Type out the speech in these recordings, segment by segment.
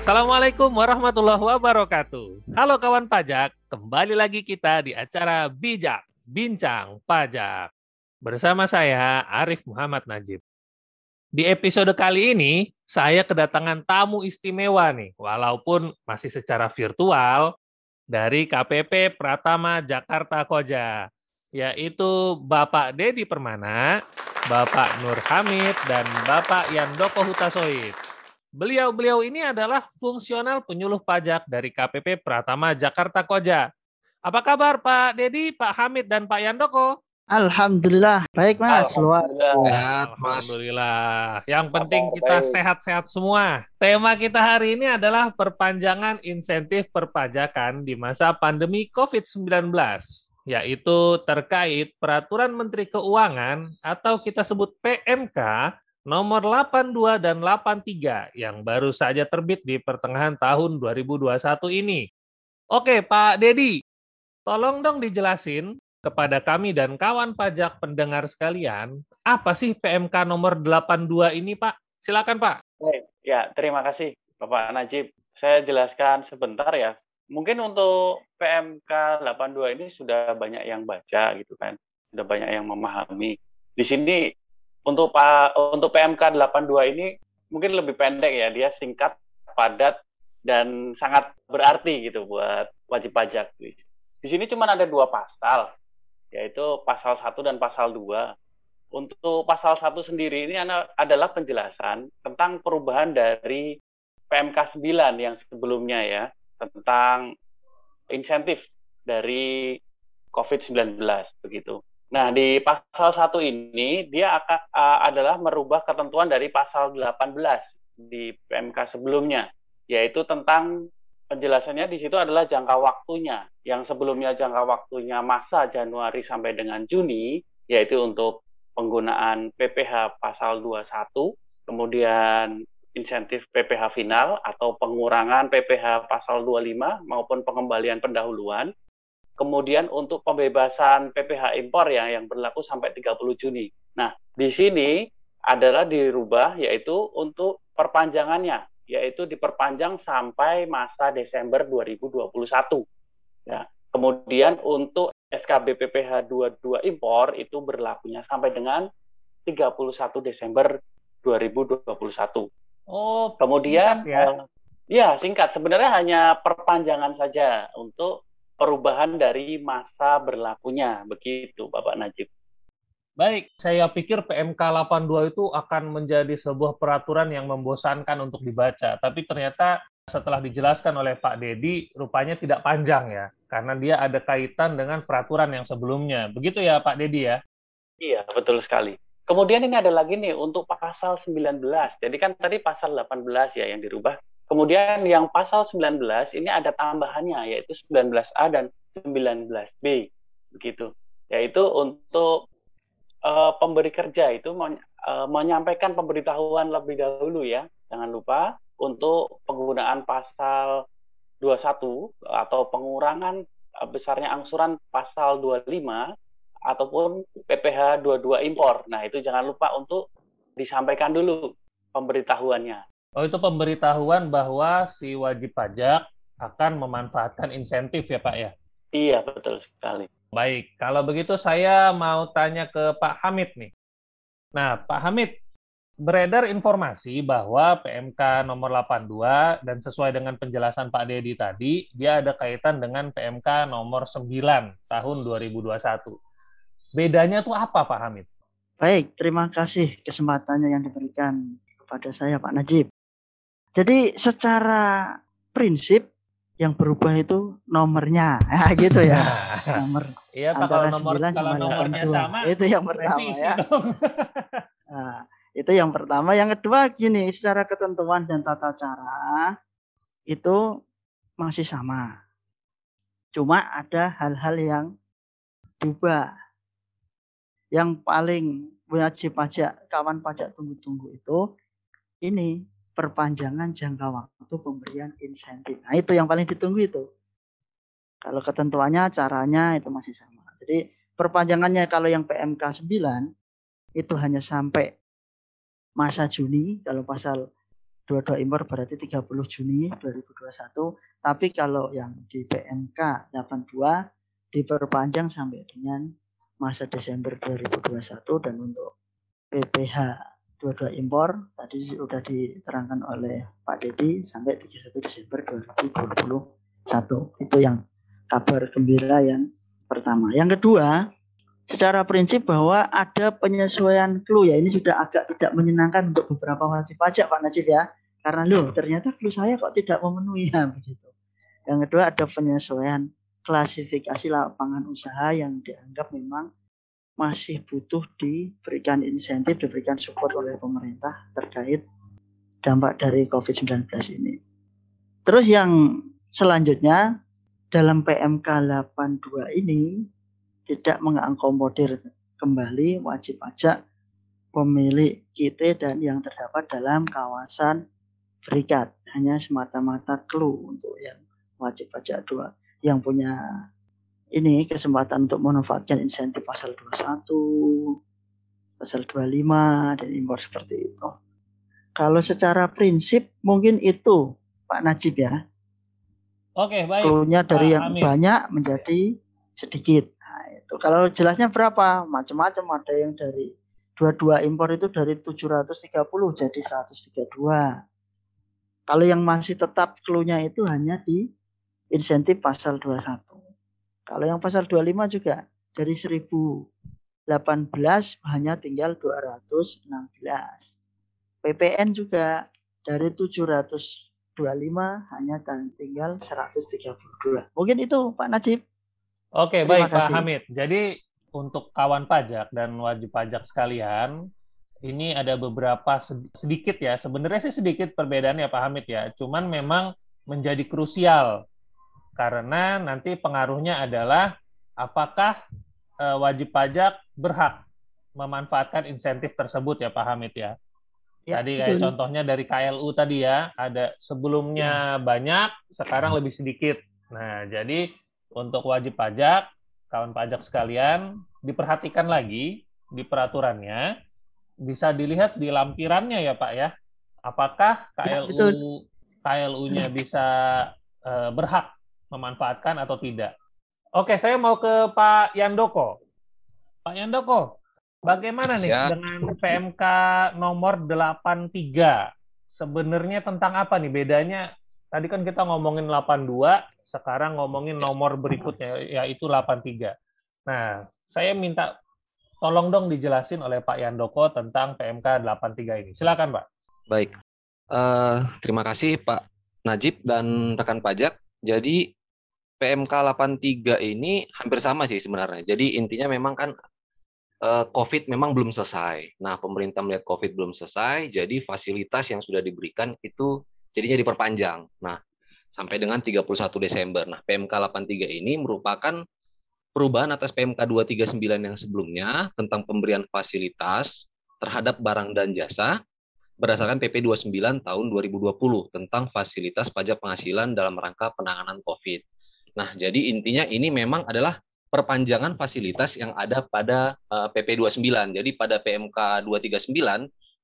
Assalamualaikum warahmatullahi wabarakatuh. Halo kawan pajak, kembali lagi kita di acara Bijak, Bincang Pajak. Bersama saya, Arif Muhammad Najib. Di episode kali ini, saya kedatangan tamu istimewa nih, walaupun masih secara virtual, dari KPP Pratama Jakarta Koja, yaitu Bapak Dedi Permana, Bapak Nur Hamid, dan Bapak Yandoko Hutasoid. Beliau-beliau ini adalah fungsional penyuluh pajak dari KPP Pratama Jakarta Koja. Apa kabar Pak Dedi, Pak Hamid, dan Pak Yandoko? Alhamdulillah, baik Mas. Luar sehat, Mas. Alhamdulillah. Yang penting kita sehat-sehat semua. Tema kita hari ini adalah perpanjangan insentif perpajakan di masa pandemi COVID-19, yaitu terkait Peraturan Menteri Keuangan atau kita sebut PMK nomor 82 dan 83 yang baru saja terbit di pertengahan tahun 2021 ini. Oke, Pak Dedi, tolong dong dijelasin kepada kami dan kawan pajak pendengar sekalian, apa sih PMK nomor 82 ini, Pak? Silakan, Pak. Ya, terima kasih, Bapak Najib. Saya jelaskan sebentar ya. Mungkin untuk PMK 82 ini sudah banyak yang baca gitu kan. Sudah banyak yang memahami. Di sini untuk untuk PMK 82 ini mungkin lebih pendek ya, dia singkat, padat dan sangat berarti gitu buat wajib pajak. Di sini cuma ada dua pasal yaitu pasal 1 dan pasal 2. Untuk pasal 1 sendiri ini adalah penjelasan tentang perubahan dari PMK 9 yang sebelumnya ya, tentang insentif dari COVID-19 begitu. Nah, di pasal 1 ini dia akan uh, adalah merubah ketentuan dari pasal 18 di PMK sebelumnya, yaitu tentang penjelasannya di situ adalah jangka waktunya. Yang sebelumnya jangka waktunya masa Januari sampai dengan Juni, yaitu untuk penggunaan PPH pasal 21, kemudian insentif PPH final atau pengurangan PPH pasal 25 maupun pengembalian pendahuluan. Kemudian untuk pembebasan PPH impor ya yang berlaku sampai 30 Juni. Nah, di sini adalah dirubah yaitu untuk perpanjangannya yaitu diperpanjang sampai masa Desember 2021. Ya. Kemudian untuk SKB PPH 22 impor itu berlakunya sampai dengan 31 Desember 2021. Oh, kemudian ya. Uh, ya singkat sebenarnya hanya perpanjangan saja untuk perubahan dari masa berlakunya begitu Bapak Najib. Baik, saya pikir PMK 82 itu akan menjadi sebuah peraturan yang membosankan untuk dibaca, tapi ternyata setelah dijelaskan oleh Pak Dedi, rupanya tidak panjang ya, karena dia ada kaitan dengan peraturan yang sebelumnya. Begitu ya Pak Dedi ya? Iya, betul sekali. Kemudian ini ada lagi nih untuk pasal 19. Jadi kan tadi pasal 18 ya yang dirubah. Kemudian yang pasal 19 ini ada tambahannya yaitu 19A dan 19B. Begitu. Yaitu untuk uh, pemberi kerja itu men, uh, menyampaikan pemberitahuan lebih dahulu ya. Jangan lupa untuk penggunaan pasal 21 atau pengurangan uh, besarnya angsuran pasal 25 ataupun PPH 22 impor. Nah, itu jangan lupa untuk disampaikan dulu pemberitahuannya. Oh, itu pemberitahuan bahwa si wajib pajak akan memanfaatkan insentif ya, Pak ya? Iya, betul sekali. Baik, kalau begitu saya mau tanya ke Pak Hamid nih. Nah, Pak Hamid, beredar informasi bahwa PMK nomor 82 dan sesuai dengan penjelasan Pak Dedi tadi, dia ada kaitan dengan PMK nomor 9 tahun 2021. Bedanya tuh apa Pak Hamid? Baik, terima kasih kesempatannya yang diberikan kepada saya Pak Najib. Jadi secara prinsip yang berubah itu nomornya. Nah, gitu ya. Nomor iya Pak kalau nomor kalau nomornya sama itu yang pertama ya. nah, itu yang pertama. Yang kedua gini secara ketentuan dan tata cara itu masih sama. Cuma ada hal-hal yang berubah. Yang paling wajib pajak kawan pajak tunggu-tunggu itu ini perpanjangan jangka waktu pemberian insentif. Nah, itu yang paling ditunggu itu. Kalau ketentuannya, caranya itu masih sama. Jadi perpanjangannya kalau yang PMK 9 itu hanya sampai masa Juni kalau pasal 22 impor berarti 30 Juni 2021. Tapi kalau yang di PMK 82 diperpanjang sampai dengan masa Desember 2021 dan untuk PPH 22 impor tadi sudah diterangkan oleh Pak Dedi sampai 31 Desember 2021. Itu yang kabar gembira yang pertama. Yang kedua, secara prinsip bahwa ada penyesuaian clue ya ini sudah agak tidak menyenangkan untuk beberapa wajib pajak Pak Najib ya karena loh ternyata clue saya kok tidak memenuhi ya begitu yang kedua ada penyesuaian klasifikasi lapangan usaha yang dianggap memang masih butuh diberikan insentif diberikan support oleh pemerintah terkait dampak dari COVID-19 ini. Terus yang selanjutnya dalam PMK 82 ini tidak mengakomodir kembali wajib pajak pemilik KIT dan yang terdapat dalam kawasan berikat hanya semata-mata clue untuk yang wajib pajak dua yang punya ini kesempatan untuk memanfaatkan insentif pasal 21 pasal 25 dan impor seperti itu kalau secara prinsip mungkin itu Pak Najib ya Oke, baik. Clue-nya dari yang Amin. banyak menjadi sedikit. Itu kalau jelasnya berapa? Macam-macam ada yang dari dua-dua impor itu dari 730 jadi 132. Kalau yang masih tetap clue-nya itu hanya di insentif pasal 21. Kalau yang pasal 25 juga dari 1018 hanya tinggal 216. PPN juga dari 725 hanya tinggal 132. Mungkin itu Pak Najib. Oke, Terima baik kasih. Pak Hamid. Jadi untuk kawan pajak dan wajib pajak sekalian, ini ada beberapa sedikit ya. Sebenarnya sih sedikit perbedaan ya Pak Hamid ya. Cuman memang menjadi krusial karena nanti pengaruhnya adalah apakah e, wajib pajak berhak memanfaatkan insentif tersebut ya Pak Hamid ya. ya tadi kayak contohnya dari KLU tadi ya, ada sebelumnya ya. banyak, sekarang lebih sedikit. Nah, jadi untuk wajib pajak, kawan pajak sekalian, diperhatikan lagi di peraturannya, bisa dilihat di lampirannya ya Pak ya. Apakah KLU ya, KLU-nya bisa uh, berhak memanfaatkan atau tidak? Oke, saya mau ke Pak Yandoko. Pak Yandoko, bagaimana nih ya. dengan PMK nomor 83? Sebenarnya tentang apa nih bedanya tadi kan kita ngomongin 82, sekarang ngomongin ya. nomor berikutnya yaitu 83. Nah, saya minta tolong dong dijelasin oleh Pak Yandoko tentang PMK 83 ini. Silakan, Pak. Baik. Uh, terima kasih Pak Najib dan rekan pajak. Jadi PMK 83 ini hampir sama sih sebenarnya. Jadi intinya memang kan uh, COVID memang belum selesai. Nah, pemerintah melihat COVID belum selesai, jadi fasilitas yang sudah diberikan itu jadinya diperpanjang. Nah, sampai dengan 31 Desember. Nah, PMK 83 ini merupakan perubahan atas PMK 239 yang sebelumnya tentang pemberian fasilitas terhadap barang dan jasa berdasarkan PP 29 tahun 2020 tentang fasilitas pajak penghasilan dalam rangka penanganan COVID. Nah, jadi intinya ini memang adalah perpanjangan fasilitas yang ada pada uh, PP 29. Jadi pada PMK 239,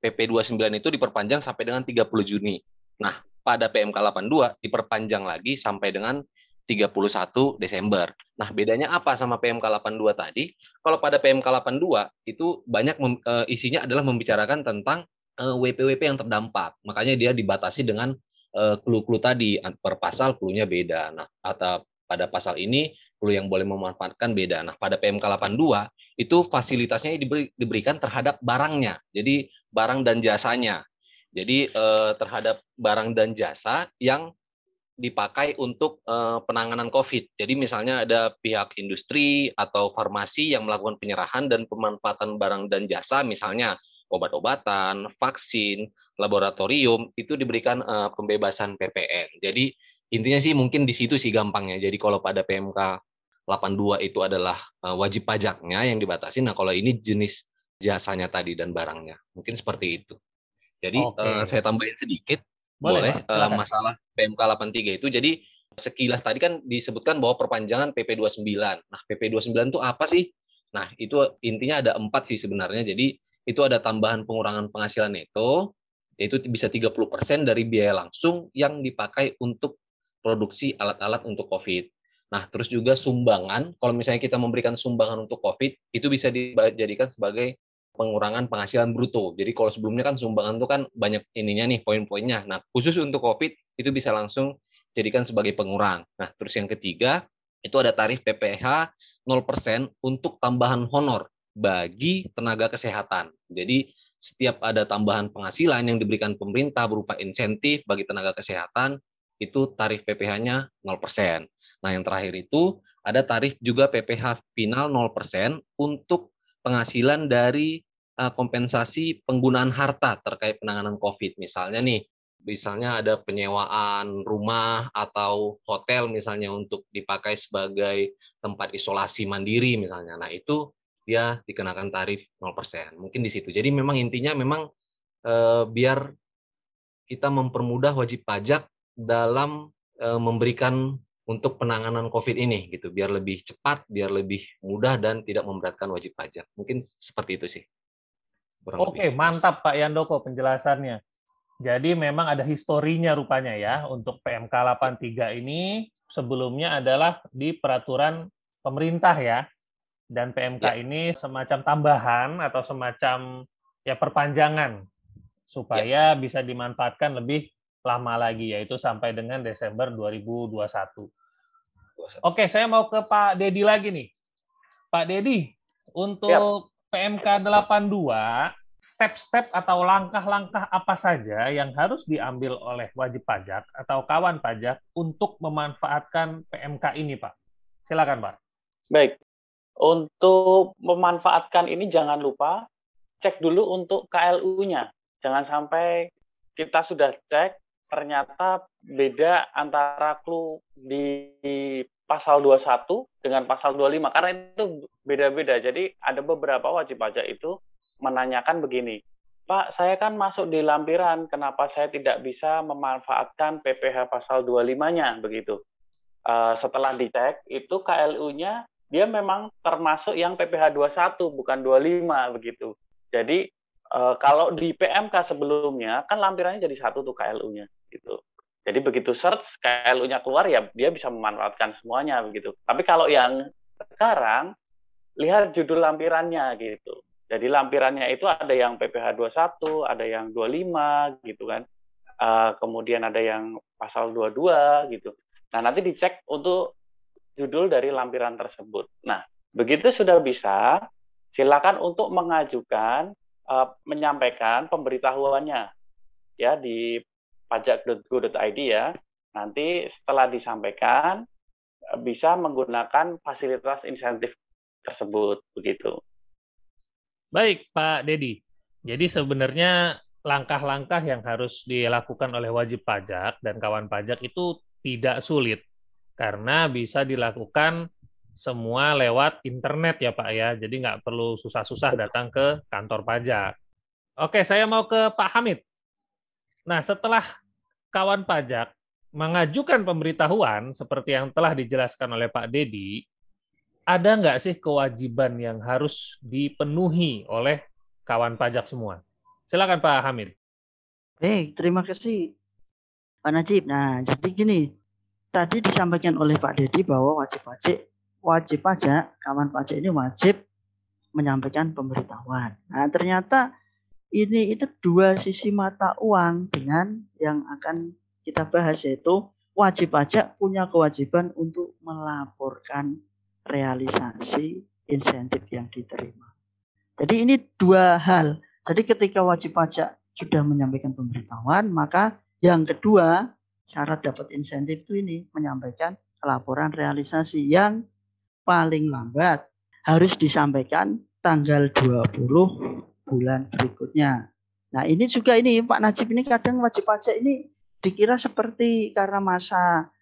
PP 29 itu diperpanjang sampai dengan 30 Juni. Nah, pada PMK 82 diperpanjang lagi sampai dengan 31 Desember. Nah, bedanya apa sama PMK 82 tadi? Kalau pada PMK 82 itu banyak uh, isinya adalah membicarakan tentang eh, WP-WP yang terdampak. Makanya dia dibatasi dengan clue-clue tadi per pasal clue-nya beda. Nah, atau pada pasal ini clue yang boleh memanfaatkan beda. Nah, pada PMK 82 itu fasilitasnya diberi, diberikan terhadap barangnya. Jadi barang dan jasanya. Jadi eh, terhadap barang dan jasa yang dipakai untuk eh, penanganan COVID. Jadi misalnya ada pihak industri atau farmasi yang melakukan penyerahan dan pemanfaatan barang dan jasa, misalnya obat-obatan, vaksin, laboratorium, itu diberikan eh, pembebasan PPN. Jadi intinya sih mungkin di situ sih gampangnya. Jadi kalau pada PMK 82 itu adalah eh, wajib pajaknya yang dibatasi. Nah kalau ini jenis jasanya tadi dan barangnya. Mungkin seperti itu. Jadi okay. uh, eh, saya tambahin sedikit boleh, boleh uh, masalah PMK 83 itu. Jadi sekilas tadi kan disebutkan bahwa perpanjangan PP 29. Nah, PP 29 itu apa sih? Nah, itu intinya ada empat sih sebenarnya. Jadi itu ada tambahan pengurangan penghasilan itu, yaitu bisa 30% dari biaya langsung yang dipakai untuk produksi alat-alat untuk COVID. Nah, terus juga sumbangan, kalau misalnya kita memberikan sumbangan untuk COVID, itu bisa dijadikan sebagai pengurangan penghasilan bruto. Jadi kalau sebelumnya kan sumbangan itu kan banyak ininya nih poin-poinnya. Nah, khusus untuk COVID itu bisa langsung jadikan sebagai pengurang. Nah, terus yang ketiga itu ada tarif PPH 0% untuk tambahan honor bagi tenaga kesehatan. Jadi setiap ada tambahan penghasilan yang diberikan pemerintah berupa insentif bagi tenaga kesehatan, itu tarif PPH-nya 0%. Nah, yang terakhir itu ada tarif juga PPH final 0% untuk penghasilan dari uh, kompensasi penggunaan harta terkait penanganan COVID. Misalnya nih, misalnya ada penyewaan rumah atau hotel misalnya untuk dipakai sebagai tempat isolasi mandiri misalnya. Nah, itu dia dikenakan tarif 0%. Mungkin di situ. Jadi memang intinya memang uh, biar kita mempermudah wajib pajak dalam uh, memberikan untuk penanganan COVID ini gitu, biar lebih cepat, biar lebih mudah dan tidak memberatkan wajib pajak. Mungkin seperti itu sih. Kurang Oke, lebih. mantap Pak Yandoko penjelasannya. Jadi memang ada historinya rupanya ya untuk PMK 83 ini sebelumnya adalah di peraturan pemerintah ya. Dan PMK ya. ini semacam tambahan atau semacam ya perpanjangan supaya ya. bisa dimanfaatkan lebih lama lagi yaitu sampai dengan Desember 2021. Oke, saya mau ke Pak Dedi lagi nih. Pak Dedi, untuk Siap. PMK 82, step-step atau langkah-langkah apa saja yang harus diambil oleh wajib pajak atau kawan pajak untuk memanfaatkan PMK ini, Pak? Silakan, Pak. Baik. Untuk memanfaatkan ini jangan lupa cek dulu untuk KLU-nya. Jangan sampai kita sudah cek ternyata beda antara clue di pasal 21 dengan pasal 25 karena itu beda-beda. Jadi ada beberapa wajib pajak itu menanyakan begini, Pak, saya kan masuk di lampiran, kenapa saya tidak bisa memanfaatkan PPh pasal 25-nya begitu. Uh, setelah dicek itu KLU-nya dia memang termasuk yang PPh 21 bukan 25 begitu. Jadi uh, kalau di PMK sebelumnya kan lampirannya jadi satu tuh KLU-nya gitu. Jadi begitu search KLU-nya keluar ya dia bisa memanfaatkan semuanya begitu. Tapi kalau yang sekarang lihat judul lampirannya gitu. Jadi lampirannya itu ada yang PPH 21, ada yang 25 gitu kan. Uh, kemudian ada yang pasal 22 gitu. Nah, nanti dicek untuk judul dari lampiran tersebut. Nah, begitu sudah bisa, silakan untuk mengajukan uh, menyampaikan pemberitahuannya ya di pajak.go.id ya. Nanti setelah disampaikan bisa menggunakan fasilitas insentif tersebut begitu. Baik, Pak Dedi. Jadi sebenarnya langkah-langkah yang harus dilakukan oleh wajib pajak dan kawan pajak itu tidak sulit karena bisa dilakukan semua lewat internet ya Pak ya. Jadi nggak perlu susah-susah datang ke kantor pajak. Oke, saya mau ke Pak Hamid. Nah, setelah kawan pajak mengajukan pemberitahuan seperti yang telah dijelaskan oleh Pak Dedi, ada nggak sih kewajiban yang harus dipenuhi oleh kawan pajak semua? Silakan Pak Hamid. Baik, terima kasih Pak Najib. Nah, jadi gini, tadi disampaikan oleh Pak Dedi bahwa wajib pajak wajib pajak, kawan pajak ini wajib menyampaikan pemberitahuan. Nah, ternyata ini itu dua sisi mata uang dengan yang akan kita bahas yaitu wajib pajak punya kewajiban untuk melaporkan realisasi insentif yang diterima. Jadi ini dua hal. Jadi ketika wajib pajak sudah menyampaikan pemberitahuan, maka yang kedua syarat dapat insentif itu ini menyampaikan laporan realisasi yang paling lambat harus disampaikan tanggal 20 bulan berikutnya. Nah ini juga ini Pak Najib ini kadang wajib pajak ini dikira seperti karena masa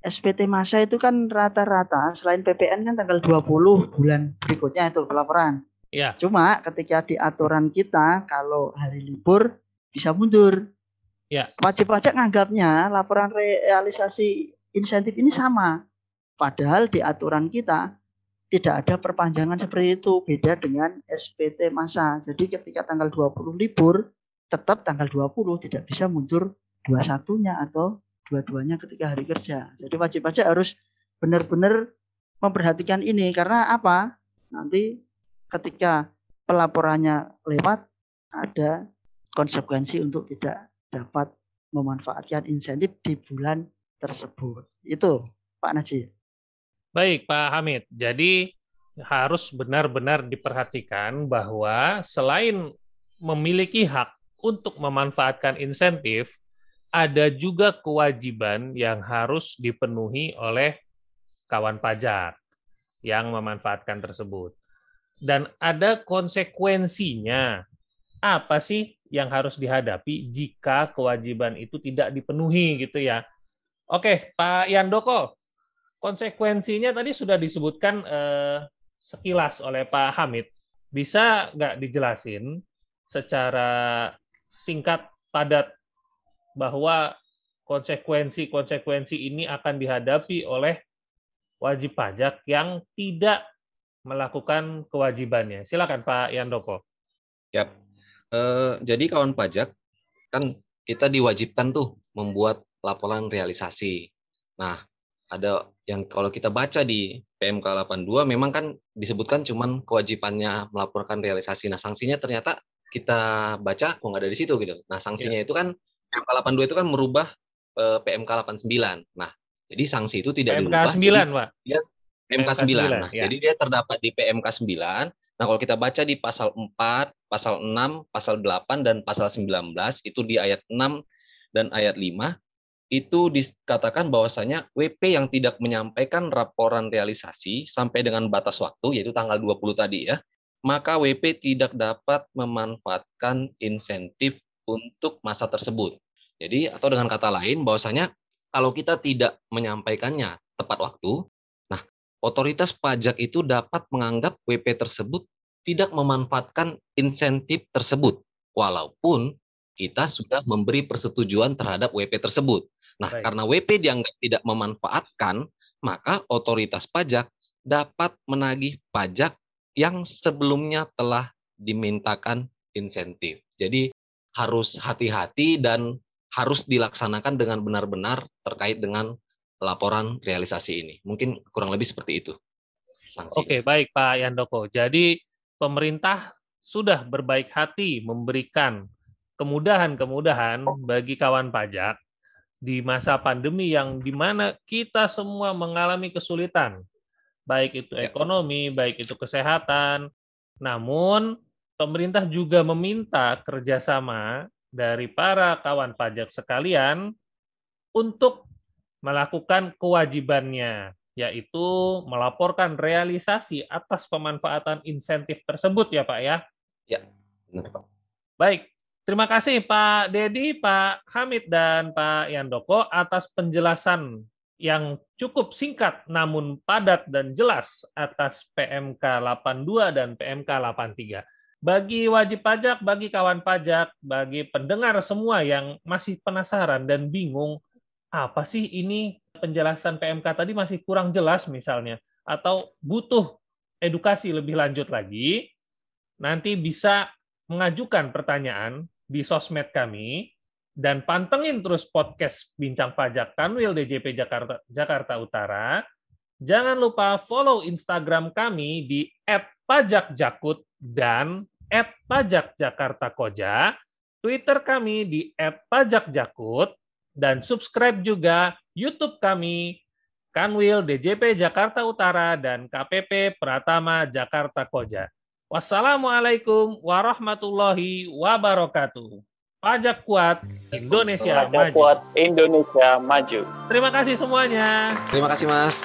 SPT masa itu kan rata-rata selain PPN kan tanggal 20 bulan berikutnya itu pelaporan. Ya. Cuma ketika di aturan kita kalau hari libur bisa mundur. Ya. Wajib pajak nganggapnya laporan realisasi insentif ini sama. Padahal di aturan kita tidak ada perpanjangan seperti itu beda dengan SPT masa. Jadi ketika tanggal 20 libur tetap tanggal 20 tidak bisa mundur 21-nya atau dua-duanya ketika hari kerja. Jadi wajib pajak harus benar-benar memperhatikan ini karena apa? Nanti ketika pelaporannya lewat ada konsekuensi untuk tidak dapat memanfaatkan insentif di bulan tersebut. Itu Pak Najib. Baik Pak Hamid. Jadi harus benar-benar diperhatikan bahwa selain memiliki hak untuk memanfaatkan insentif, ada juga kewajiban yang harus dipenuhi oleh kawan pajak yang memanfaatkan tersebut. Dan ada konsekuensinya. Apa sih yang harus dihadapi jika kewajiban itu tidak dipenuhi gitu ya? Oke, Pak Yandoko, konsekuensinya tadi sudah disebutkan eh, sekilas oleh Pak Hamid. Bisa nggak dijelasin secara singkat, padat, bahwa konsekuensi-konsekuensi ini akan dihadapi oleh wajib pajak yang tidak melakukan kewajibannya. Silakan Pak Yandoko. Ya, eh, jadi kawan pajak kan kita diwajibkan tuh membuat laporan realisasi. Nah, ada yang kalau kita baca di PMK 82 memang kan disebutkan cuman kewajibannya melaporkan realisasi. Nah, sanksinya ternyata kita baca kok nggak ada di situ gitu. Nah, sanksinya ya. itu kan PMK 82 itu kan merubah uh, PMK 89. Nah, jadi sanksi itu tidak PMK dirubah. 9, jadi, Pak. Dia PMK 9. 9 nah, ya. jadi dia terdapat di PMK 9. Nah, kalau kita baca di pasal 4, pasal 6, pasal 8 dan pasal 19 itu di ayat 6 dan ayat 5 itu dikatakan bahwasanya WP yang tidak menyampaikan laporan realisasi sampai dengan batas waktu yaitu tanggal 20 tadi ya, maka WP tidak dapat memanfaatkan insentif untuk masa tersebut. Jadi atau dengan kata lain bahwasanya kalau kita tidak menyampaikannya tepat waktu, nah otoritas pajak itu dapat menganggap WP tersebut tidak memanfaatkan insentif tersebut walaupun kita sudah memberi persetujuan terhadap WP tersebut. Nah, Baik. karena WP dianggap tidak memanfaatkan, maka otoritas pajak dapat menagih pajak yang sebelumnya telah dimintakan insentif. Jadi harus hati-hati dan harus dilaksanakan dengan benar-benar terkait dengan laporan realisasi ini. Mungkin kurang lebih seperti itu. Sanksi. Oke, baik Pak Yandoko. Jadi pemerintah sudah berbaik hati memberikan kemudahan-kemudahan bagi kawan pajak di masa pandemi yang di mana kita semua mengalami kesulitan, baik itu ya. ekonomi, baik itu kesehatan. Namun pemerintah juga meminta kerjasama dari para kawan pajak sekalian untuk melakukan kewajibannya, yaitu melaporkan realisasi atas pemanfaatan insentif tersebut ya Pak ya? Ya, benar Pak. Baik, terima kasih Pak Dedi, Pak Hamid, dan Pak Yandoko atas penjelasan yang cukup singkat namun padat dan jelas atas PMK 82 dan PMK 83 bagi wajib pajak, bagi kawan pajak, bagi pendengar semua yang masih penasaran dan bingung, apa sih ini penjelasan PMK tadi masih kurang jelas misalnya, atau butuh edukasi lebih lanjut lagi, nanti bisa mengajukan pertanyaan di sosmed kami, dan pantengin terus podcast Bincang Pajak Kanwil DJP Jakarta, Jakarta Utara. Jangan lupa follow Instagram kami di @pajakjakut dan pajak Jakarta Koja, Twitter kami di @pajakjakut, dan subscribe juga YouTube kami Kanwil DJP Jakarta Utara dan KPP Pratama Jakarta Koja. Wassalamualaikum warahmatullahi wabarakatuh. Pajak kuat Indonesia Pajak maju. kuat Indonesia maju. Terima kasih semuanya. Terima kasih Mas.